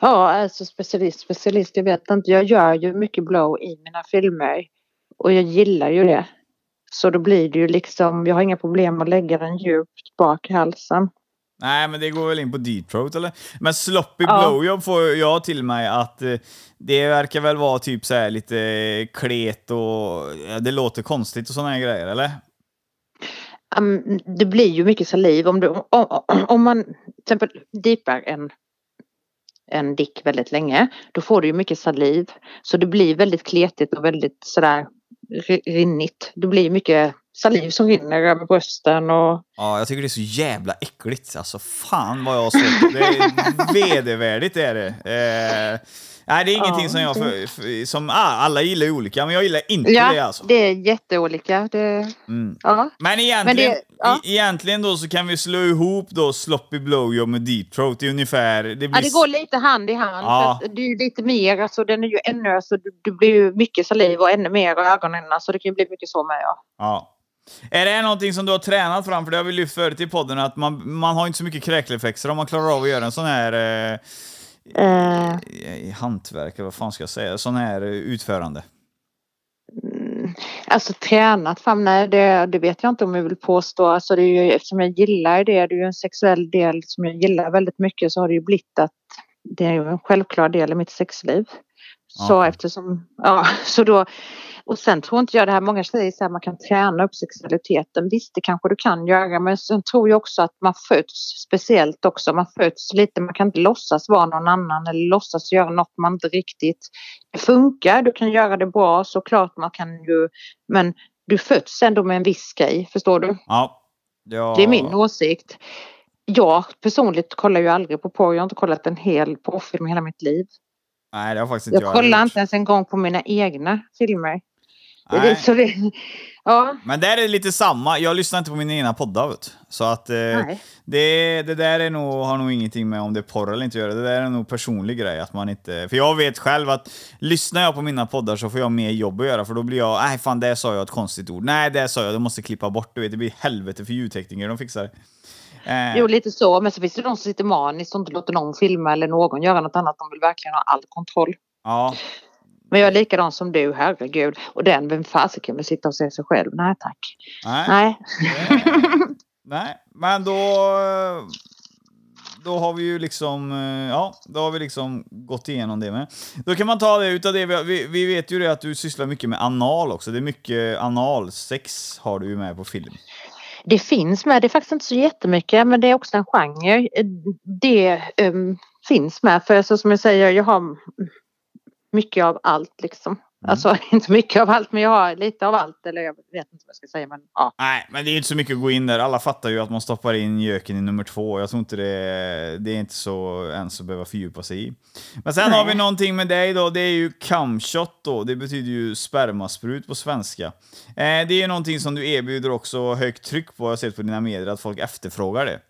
Ja, alltså specialist, specialist, jag vet inte. Jag gör ju mycket blow i mina filmer. Och jag gillar ju det. Så då blir det ju liksom, jag har inga problem att lägga den djupt bak i halsen. Nej, men det går väl in på deep throat eller? Men sloppy Ja. blowjob får jag till mig att eh, det verkar väl vara typ så här lite klet och ja, det låter konstigt och här grejer, eller? Um, det blir ju mycket saliv om, du, om, om man till exempel deepar en, en dick väldigt länge. Då får du ju mycket saliv. Så det blir väldigt kletigt och väldigt sådär ri- rinnigt. Det blir mycket saliv som rinner över brösten och Ja, jag tycker det är så jävla äckligt. Alltså fan vad jag har svårt. Det är vedervärdigt är det. Eh, nej, det är ingenting Ja, som jag... För, för, som, ah, alla gillar olika, men jag gillar inte ja, det alltså. det är jätteolika. Det, Mm. ja. Men egentligen, det- ja. e- egentligen då så kan vi slå ihop då sloppy blowjob med deep throat. Är ungefär... Det blir ja, det går lite hand i hand. Ja. Det är lite mer, alltså den är ju ännu, alltså det, blir ju mycket saliv och ännu mer i ögonen. Så det kan ju bli mycket så med ja. Ja. Är det någonting som du har tränat fram? För det har vi lyft förut i podden, att man, man har inte så mycket kräkreflexer om man klarar av att göra en sån här eh, Eh, i hantverk, eller vad fan ska jag säga, sån här eh, utförande. Mm, Alltså tränat fram, nej det, det vet jag inte om jag vill påstå. Alltså det är ju, eftersom jag gillar det, det är ju en sexuell del som jag gillar väldigt mycket så har det ju blivit att det är ju en självklar del i mitt sexliv. Så Ja. eftersom, ja så då och sen tror inte jag det här, många säger så här man kan träna upp sexualiteten. Visst det kanske du kan göra men sen tror jag också att man föds speciellt också. Man föds lite, man kan inte låtsas vara någon annan eller låtsas göra något man inte riktigt det funkar. Du kan göra det bra såklart man kan ju men du föds ändå med en viss grej, förstår du? Ja. ja. Det är min åsikt. Jag personligt kollar ju aldrig på porr. Jag har inte kollat en hel porrfilm hela mitt liv. Nej, det har faktiskt inte Jag jag kollar inte ens en gång på mina egna filmer. Nej. så det, ja, Men där är det lite samma. Jag lyssnar inte på mina egna poddar. Vet. Så att eh, det, det där är nog, har nog ingenting med om det är porr eller inte att göra. Det där är nog personlig grej. Att man inte, för jag vet själv att lyssnar jag på mina poddar så får jag mer jobb att göra. För då blir jag, nej fan det sa jag ett konstigt ord. Nej det sa jag, det måste klippa bort. Du vet, det blir helvete för ljudtekniker, de fixar. Eh, Jo, lite så. Men så finns det de som sitter maniskt och inte låter någon filma eller någon göra något annat. De vill verkligen ha all kontroll. ja. Men jag är likadan som du, herregud. Och den, vem fasiken vill sitta och se sig själv? Nej tack. Nej. Nej. Nej, men då... Då har vi ju liksom, eh, ja, då har vi liksom gått igenom det med. Då kan man ta det utav det, vi, vi, vi vet ju det att du sysslar mycket med anal också. Det är mycket analsex har du ju med på film. Det finns med, det är faktiskt inte så jättemycket men det är också en genre. Det um, finns med. För så som jag säger, jag har mycket av allt liksom. Mm. Alltså inte mycket av allt men jag har lite av allt. Eller jag vet inte vad jag ska säga men ja. Nej, men det är inte så mycket att gå in där. Alla fattar ju att man stoppar in göken i nummer två. Jag tror inte det, det är inte så ens att behöva fördjupa sig i. Men sen Nej. har vi någonting med dig då. Det är ju camshot då. Det betyder ju spermasprut på svenska. Eh, det är ju någonting som du erbjuder också högt tryck på. Jag har sett på dina medier att folk efterfrågar det.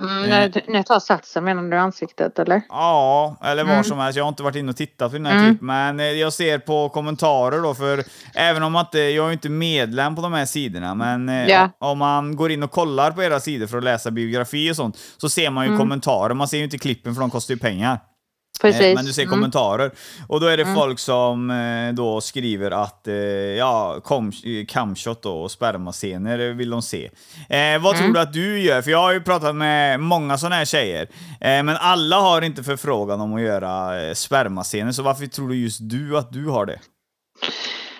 Mm, när, när jag tar satsen menar du ansiktet eller? Ja, eller Mm. var som helst. Jag har inte varit inne och tittat på dina klipp, men eh, jag ser på kommentarer då, för även om att eh, jag är inte medlem på de här sidorna, men eh, Ja. om man går in och kollar på era sidor för att läsa biografi och sånt, så ser man ju Mm. kommentarer. Man ser ju inte klippen för de kostar ju pengar. Precis. Eh, Men du ser Mm. kommentarer. Och då är det folk som eh, då skriver att eh, ja, då, och spermascener vill de se. Eh, vad Mm. tror du att du gör? För jag har ju pratat med många sådana här tjejer. Eh, men alla har inte förfrågan om att göra spermascener, så varför tror du just du att du har det?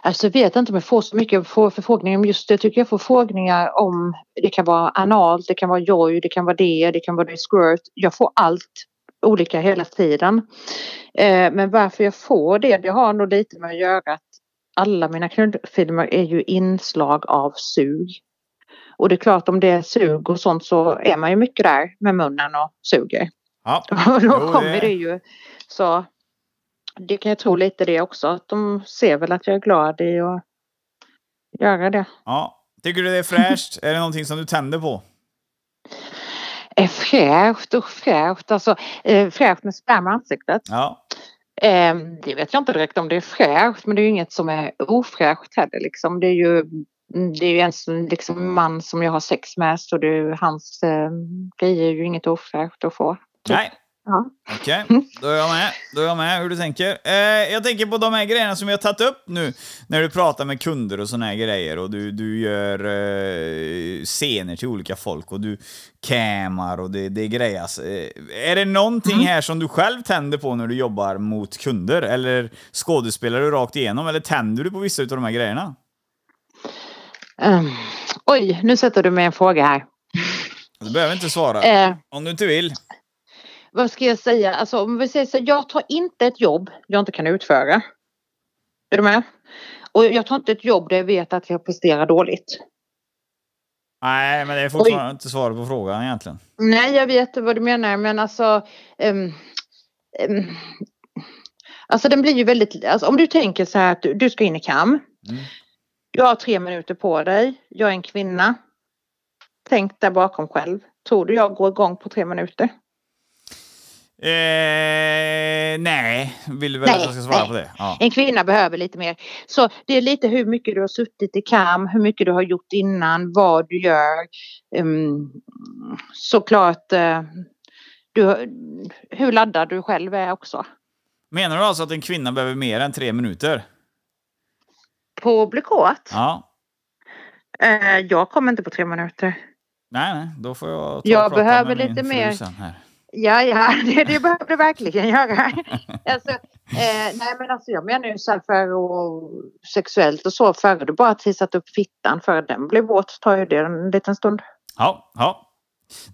Alltså jag vet inte om jag får så mycket för- förfrågningar om just det. Jag tycker jag får frågningar om det kan vara analt, det kan vara joy, det kan vara det, det kan vara det squirt. Jag får allt olika hela tiden. Eh, men varför jag får det, det har nog lite med att göra att alla mina knullfilmer är ju inslag av sug. Och det är klart om det är sug och sånt så är man ju mycket där med munnen och suger. Ja, Och då Jo, det- kommer det ju så. Det kan jag tro lite det också. Att de ser väl att jag är glad i att göra det. ja. Tycker du det är fräscht? är det någonting som du tänder på? Är fräscht och fräscht. Alltså eh, fräscht med sperma i ansiktet. Ja. Eh, det vet jag inte direkt om det är fräscht. Men det är ju inget som är ofräscht heller liksom. Det är ju mm, det är ju en som- liksom, man som jag har sex med så det är ju hans eh, grejer är ju inget ofräscht att få. Nej. Ja. Okej, då är jag med. Då är jag med hur du tänker. Eh, jag tänker på de här grejerna som vi har tagit upp nu, när du pratar med kunder och såna här grejer och du, du gör eh, scener till olika folk och du camar och det, det grejas. Eh, är det någonting här som du själv tänder på när du jobbar mot kunder? Eller skådespelar du rakt igenom? Eller tänder du på vissa av de här grejerna? Ehm, oj, nu sätter du mig en fråga här. Du behöver inte svara. Eh, Om du inte vill. Vad ska jag säga? Alltså om vi säger så jag tar inte ett jobb jag inte kan utföra. Är du med? Och jag tar inte ett jobb där jag vet att jag presterar dåligt. Nej, men det är fortfarande inte svaret på frågan egentligen. Nej, jag vet vad du menar, men alltså... ehm, ehm, alltså den blir ju väldigt... Alltså, om du tänker så här att du, du ska in i kam. Mm. Du har tre minuter på dig. Jag är en kvinna. Tänk där bakom själv. Tror du jag går igång på tre minuter? Eh, nej, vill du väl Nej, att jag ska svara nej. på det? Ja. En kvinna behöver lite mer. Så det är lite hur mycket du har suttit i kam, hur mycket du har gjort innan, vad du gör. Um, såklart uh, du, hur laddad du själv är också. Menar du alltså att en kvinna behöver mer än tre minuter? På Blekåt? Ja. Eh, jag kommer inte på tre minuter. Nej, nej, då får jag ta Jag behöver lite mer. Här. Ja, ja, det, det behöver du verkligen göra. alltså, eh, nej, men alltså jag menar ju så här för och sexuellt och så, före du bara tissat upp fittan för den blir våt tar ju det en liten stund. Ja, ja.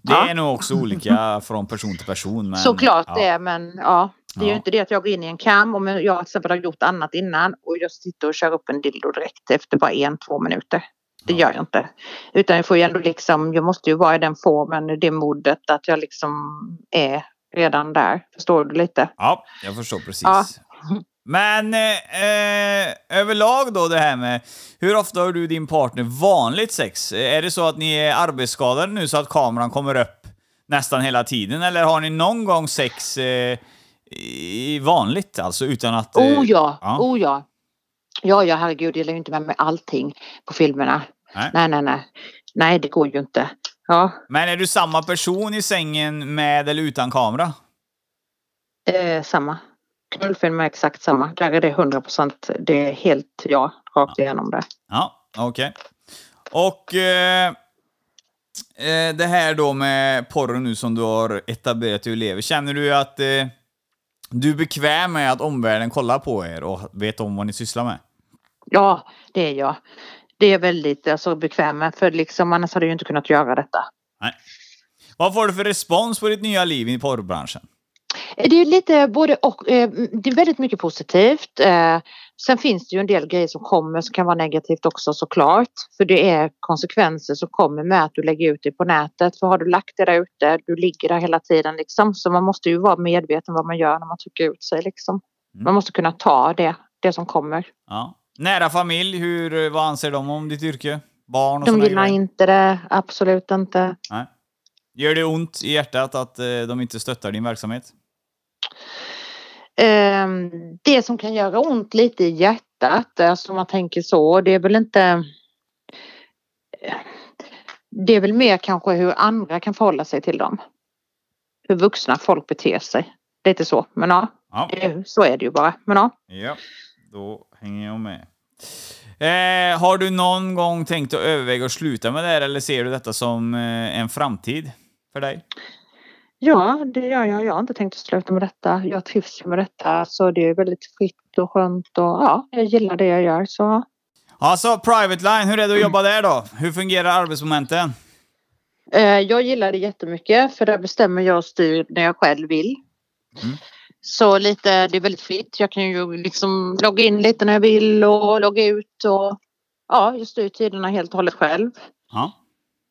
Det Ja. är nog också olika från person till person. Men, Såklart ja. det, men ja. Det är Ja. ju inte det att jag går in i en kam om jag till exempel har gjort annat innan och jag sitter och kör upp en dildo direkt efter bara en, två minuter. Det gör jag inte. Utan jag får ju ändå liksom, jag måste ju vara i den formen, det modet att jag liksom är redan där. Förstår du lite? Ja, jag förstår precis. Ja. Men eh, eh, överlag då det här med hur ofta har du och din partner vanligt sex? Är det så att ni är arbetsskadade nu så att kameran kommer upp nästan hela tiden? Eller har ni någon gång sex eh, i vanligt, alltså utan att... eh, Oh ja, ja. oh ja. Ja, ja, herregud, jag lägger inte med mig allting på filmerna. Nej. Nej, nej, nej. Nej, det går ju inte. Ja, Men är du samma person i sängen med eller utan kamera? eh, samma. Knullfilm är exakt samma. Där är det 100 procent. Det är helt ja, rakt igenom det. Ja, okej. Och eh, eh, det här då med porren nu som du har etablerat dig och lever. Känner du att eh, du är bekväm med att omvärlden kollar på er och vet om vad ni sysslar med? Ja, det är jag. Det är väldigt alltså, bekväm. För liksom, annars hade jag inte kunnat göra detta. Nej. Vad får du för respons på ditt nya liv i porrbranschen? Det är lite både och. eh, Det är väldigt mycket positivt. Eh, Sen finns det ju en del grejer som kommer som kan vara negativt också såklart. För det är konsekvenser som kommer med att du lägger ut det på nätet. För har du lagt det där ute, du ligger där hela tiden liksom. Så man måste ju vara medveten vad man gör när man trycker ut sig liksom. Man måste kunna ta det, det som kommer. Ja. Nära familj, hur, vad anser de om ditt yrke? Barn och De gillar grejer? inte det, absolut inte. Nej. Gör det ont i hjärtat att eh, de inte stöttar din verksamhet? Ehm, det som kan göra ont lite i hjärtat, alltså om man tänker så, det är väl inte... Det är väl mer kanske hur andra kan förhålla sig till dem. Hur vuxna folk beter sig. Lite så, men ja, Ja. så är det ju bara. Men ja. Ja, då hänger jag med. Eh, har du någon gång tänkt att överväga att sluta med det här eller ser du detta som eh, en framtid för dig? Ja, det gör jag. Jag har inte tänkt att sluta med detta. Jag trivs med detta så det är väldigt fritt och skönt och ja, jag gillar det jag gör så. Alltså, Private Line, hur är det att jobba där då? Hur fungerar arbetsmomenten? Eh, jag gillar det jättemycket för där bestämmer jag och styr när jag själv vill. Mm. Så lite, det är väldigt fritt. Jag kan ju liksom logga in lite när jag vill och logga ut och ja, jag styr tiderna helt och hållet själv. Ja.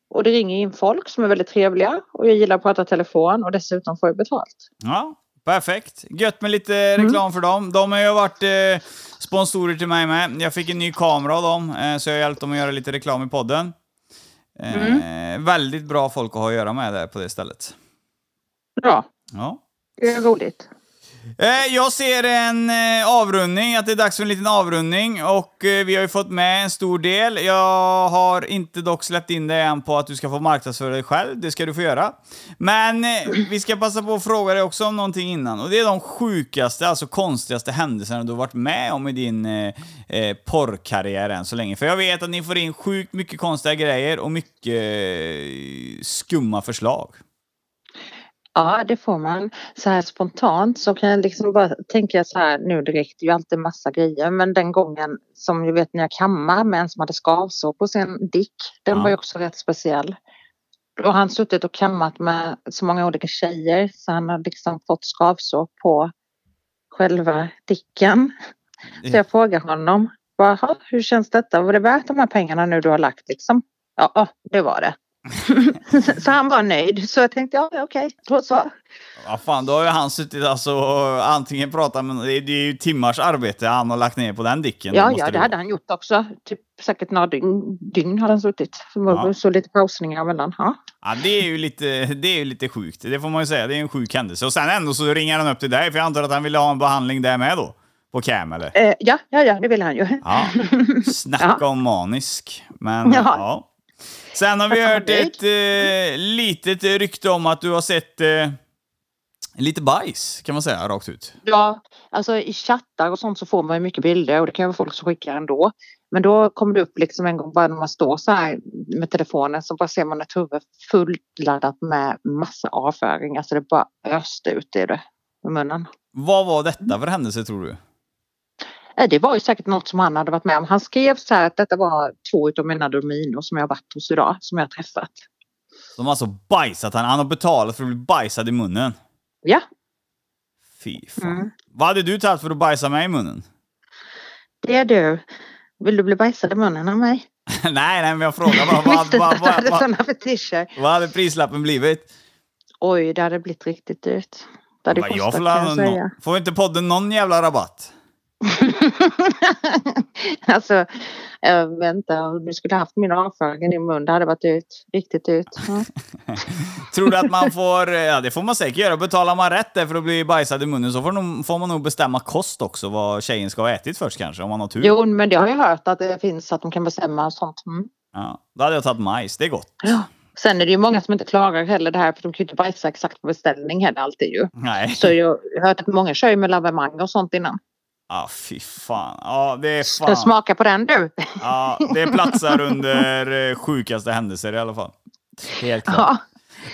Och det ringer in folk som är väldigt trevliga och jag gillar att prata telefon och dessutom får jag betalt. Ja, perfekt. Gött med lite reklam för dem. De har ju varit eh, sponsorer till mig med. Jag fick en ny kamera av dem, eh, så jag har hjälpt dem att göra lite reklam i podden. Eh, Väldigt bra folk att ha att göra med där på det stället. Bra, Ja. det är roligt. Eh, jag ser en eh, avrundning, att det är dags för en liten avrundning och eh, vi har ju fått med en stor del. Jag har inte dock släppt in dig än på att du ska få marknadsföra dig själv, det ska du få göra. Men vi ska passa på att fråga dig också om någonting innan och det är de sjukaste, alltså konstigaste händelserna du har varit med om i din eh, porrkarriär än så länge. För jag vet att ni får in sjukt mycket konstiga grejer och mycket eh, skumma förslag. Ja, det får man. Så här spontant så kan jag liksom bara tänka så här nu direkt, det är ju alltid massa grejer, men den gången som jag vet när jag kammar med en som hade skavsår på sin dick, den Ja. var ju också rätt speciell. Då har han suttit och kammat med så många olika tjejer så han har liksom fått skavsår på själva dicken. Så jag frågar honom, bara, "Ha, hur känns detta? Var det värt de här pengarna nu du har lagt liksom? Ja, det var det. så han var nöjd. Så jag tänkte, ja okej, då så. Ja fan, då har ju han suttit alltså och antingen pratat med... Det är, ju timmars arbete han har lagt ner på den dicken. Ja, ja, det hade han gjort också. Typ säkert några dygn, dygn hade han suttit. Ja. Så lite pausningar emellan. Ja. Ja, det är ju lite, det är ju lite sjukt. Det får man ju säga. Det är en sjuk händelse. Och sen ändå så ringer han upp till dig, för jag antar att han ville ha en behandling där med då? På cam eller? Eh, ja, ja, ja, det vill han ju. Ja. Snacka om manisk. Men ja. Ja. Sen har vi hört ett eh, litet rykte om att du har sett eh, lite bajs, kan man säga, rakt ut. Ja, alltså i chattar och sånt så får man ju mycket bilder och det kan ju vara folk som skickar ändå. Men då kommer det upp liksom en gång bara när man står så här med telefonen så bara ser man ett huvud fulladdat med massa avföring. Alltså det bara öste ut i det med munnen. Vad var detta för händelse, tror du? Eh, Det var ju säkert något som han hade varit med om. Han skrev så här att detta var två utav mina dominor som jag har varit hos idag, som jag har träffat. De har alltså bajsat han. Han har betalat för att bli bajsad i munnen. Ja, Fy fan. Mm. Vad hade du tagit för att bajsa mig i munnen? det är du. Vill du bli bajsad i munnen av mig? nej, nej, men jag frågar bara. Vad, vad, hade vad, vad, sådana fetischer. vad hade prislappen blivit? Oj, det hade blivit riktigt dyrt. Det hade kostat får, kan jag säga. nå- får inte podden någon jävla rabatt? alltså, jag vet inte. Om du skulle haft min avföring i din mun, det hade varit dyrt. Riktigt dyrt. Ja. Tror du att man får, ja det får man säkert göra, betalar man rätt där för att bli bajsad i munnen så får, nog, får man nog bestämma kost också, vad tjejen ska ha ätit först kanske, om man har tur. Jo, men det har jag hört att det finns att de kan bestämma sånt. Mm. Ja, då hade jag tagit majs, det är gott. Ja. Sen är det ju många som inte klarar heller det här för de kan ju inte bajsa exakt på beställning heller alltid ju. Nej. Så jag har hört att många kör ju med lavemang och sånt innan. Ja, fy fan. Ja, det är fan. smaka på den du? Ja, det platsar under eh, sjukaste händelser i alla fall. Helt klart. Ja.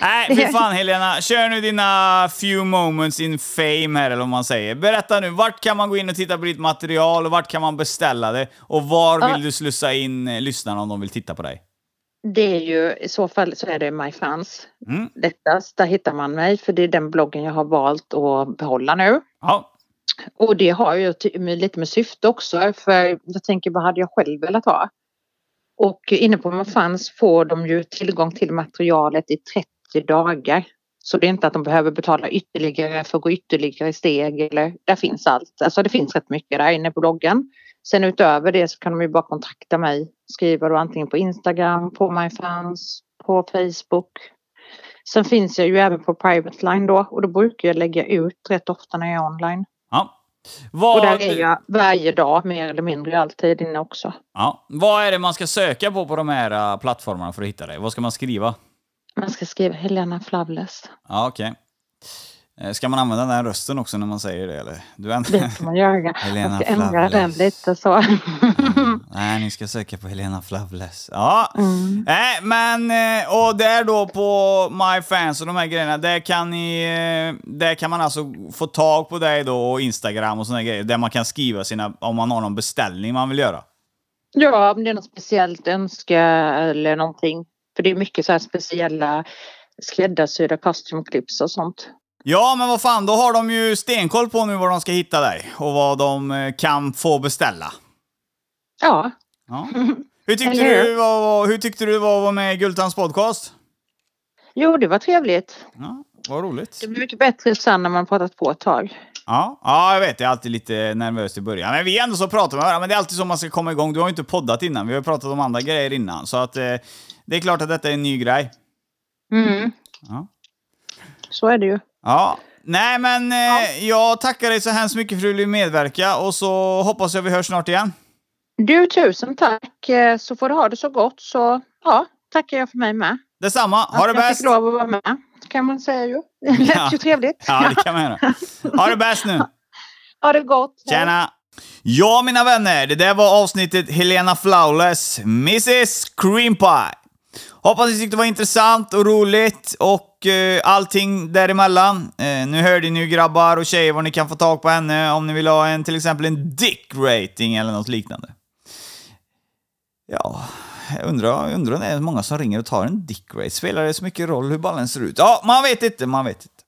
Nej, fy fan Helena. Kör nu dina few moments in fame här, eller vad man säger. Berätta nu, vart kan man gå in och titta på ditt material och vart kan man beställa det? Och var Ja. vill du slussa in eh, lyssnarna om de vill titta på dig? Det är ju i så fall så är det MyFans. Mm. Lättast, där hittar man mig för det är den bloggen jag har valt att behålla nu. Ja. Och det har ju lite med syfte också för jag tänker vad hade jag själv velat ha? Och inne på MyFans får de ju tillgång till materialet i 30 dagar. Så det är inte att de behöver betala ytterligare för att gå ytterligare steg eller där finns allt. Alltså det finns rätt mycket där inne på bloggen. Sen utöver det så kan de ju bara kontakta mig. Skriva då antingen på Instagram, på MyFans, på Facebook. Sen finns jag ju även på Private Line då och då brukar jag lägga ut rätt ofta när jag är online ja. Och Vad, där är jag varje dag mer eller mindre alltid inne också. ja. Vad är det man ska söka på på de här äh, plattformarna för att hitta dig? Vad ska man skriva? Man ska skriva Helena Flavless. Ja, okej. Eh, Ska man använda den här rösten också när man säger det eller? Du änd- Det kan man göra. Helena jag ska ändra den lite så. Nej, ni ska söka på Helena Flavless. Ja, Mm. Nej, men eh, och där då på MyFans och de här grejerna, där kan ni, eh, där kan man alltså få tag på dig då och Instagram och såna grejer, där man kan skriva sina, om man har någon beställning man vill göra. Ja, om det är något speciellt önska eller någonting. För det är mycket så här speciella skräddarsydda clips och sånt. Ja, men vad fan, då har de ju stenkoll på nu var de ska hitta dig och vad de eh, kan få beställa. Ja, Ja. Hur tyckte du var, hur tyckte du var att vara med i Gultans podcast? jo det var trevligt. Ja, vad roligt. Det blir mycket bättre sen när man pratat på ett tag. Ja, ja, jag vet. Jag är alltid lite nervös i början. Men vi är ändå så pratar med varandra. Men det är alltid så man ska komma igång. Du har ju inte poddat innan. Vi har pratat om andra grejer innan. Så att eh, det är klart att detta är en ny grej. Mm. Ja. Så är det ju. Ja. Nej, men eh, jag tackar dig så hemskt mycket för att du ville medverka. Och så hoppas jag vi hörs snart igen. Du, tusen tack. Eh, Så får du ha det så gott så ja, tackar jag för mig med. Detsamma. Ha det Att jag bäst! fick lov att vara med kan man säga ju. Det lät Ja. ju trevligt. Ja, det kan man göra. Ha det bäst nu! Ha det gott. Tjena! Ja, mina vänner, det där var avsnittet Helena Flawless, Mrs Cream Pie. Hoppas ni tyckte det var intressant och roligt och eh, allting däremellan. Eh, nu hörde ni ju grabbar och tjejer vad ni kan få tag på henne om ni vill ha en till exempel en dick rating eller något liknande. Ja, jag undrar, jag undrar om det är många som ringer och tar en dick rate. Spelar det så mycket roll hur ballen ser ut? Ja, man vet inte, man vet inte.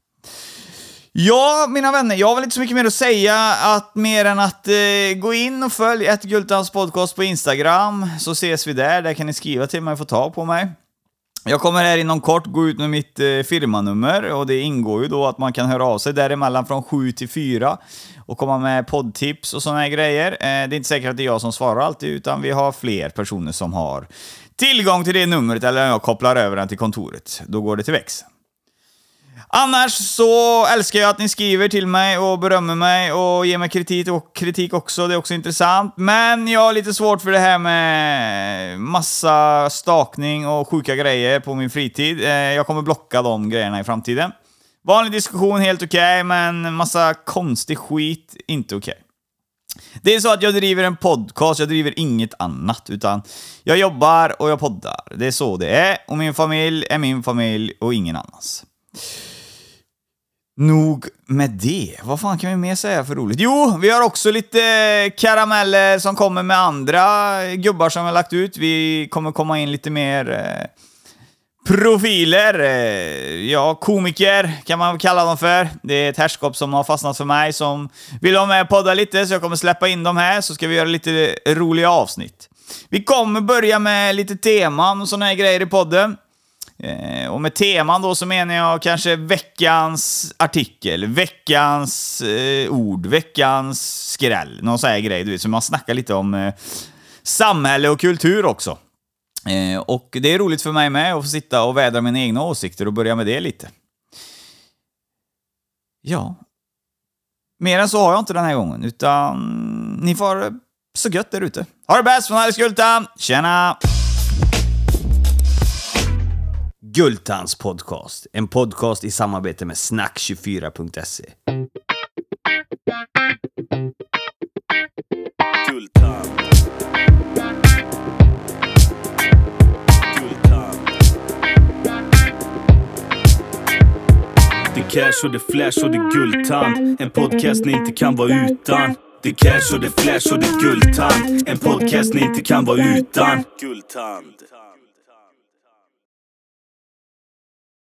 Ja, mina vänner, jag har väl inte så mycket mer att säga att mer än att eh, gå in och följ ett Gultans podcast på Instagram, så ses vi där. Där kan ni skriva till mig och få tag på mig. Jag kommer här inom kort gå ut med mitt eh, firmanummer och det ingår ju då att man kan höra av sig däremellan från 7 till 4 och komma med poddtips och sådana här grejer. Eh, det är inte säkert att det är jag som svarar alltid, utan vi har fler personer som har tillgång till det numret eller om jag kopplar över den till kontoret. Då går det till växeln. Annars så älskar jag att ni skriver till mig och berömmer mig och ger mig kritik och kritik också. Det är också intressant. Men jag har lite svårt för det här med massa stakning och sjuka grejer på min fritid. Eh, jag kommer blocka de grejerna i framtiden. Vanlig diskussion, helt okej, men massa konstig skit, inte okej. Det är så att jag driver en podcast, jag driver inget annat, utan jag jobbar och jag poddar. Det är så det är, och min familj är min familj och ingen annans. Nog med det. Vad fan kan vi mer säga för roligt? Jo, vi har också lite karameller som kommer med andra gubbar som vi har lagt ut. Vi kommer komma in lite mer eh, profiler. Eh, ja, komiker kan man kalla dem för. Det är ett herrskap som har fastnat för mig som vill ha med och podda lite, så jag kommer släppa in dem här, så ska vi göra lite roliga avsnitt. Vi kommer börja med lite teman och såna här grejer i podden. Eh, och med teman då så menar jag kanske veckans artikel, veckans eh, ord, veckans skräll. Någon sån här grej, du vet, så man snackar lite om eh, samhälle och kultur också. Eh, och det är roligt för mig med att få sitta och vädra mina egna åsikter och börja med det lite. Ja. Mer än så har jag inte den här gången, utan ni får ha det så gött där ute. Ha det bäst från Alice Gulta! Tjena! Gultans podcast. En podcast i samarbete med snack24.se. Gultan. Gultan. Det är cash och det är flash och det är Gultan. En podcast ni inte kan vara utan. Det är cash och det är flash och det är Gultan. En podcast ni inte kan vara utan. Gultan.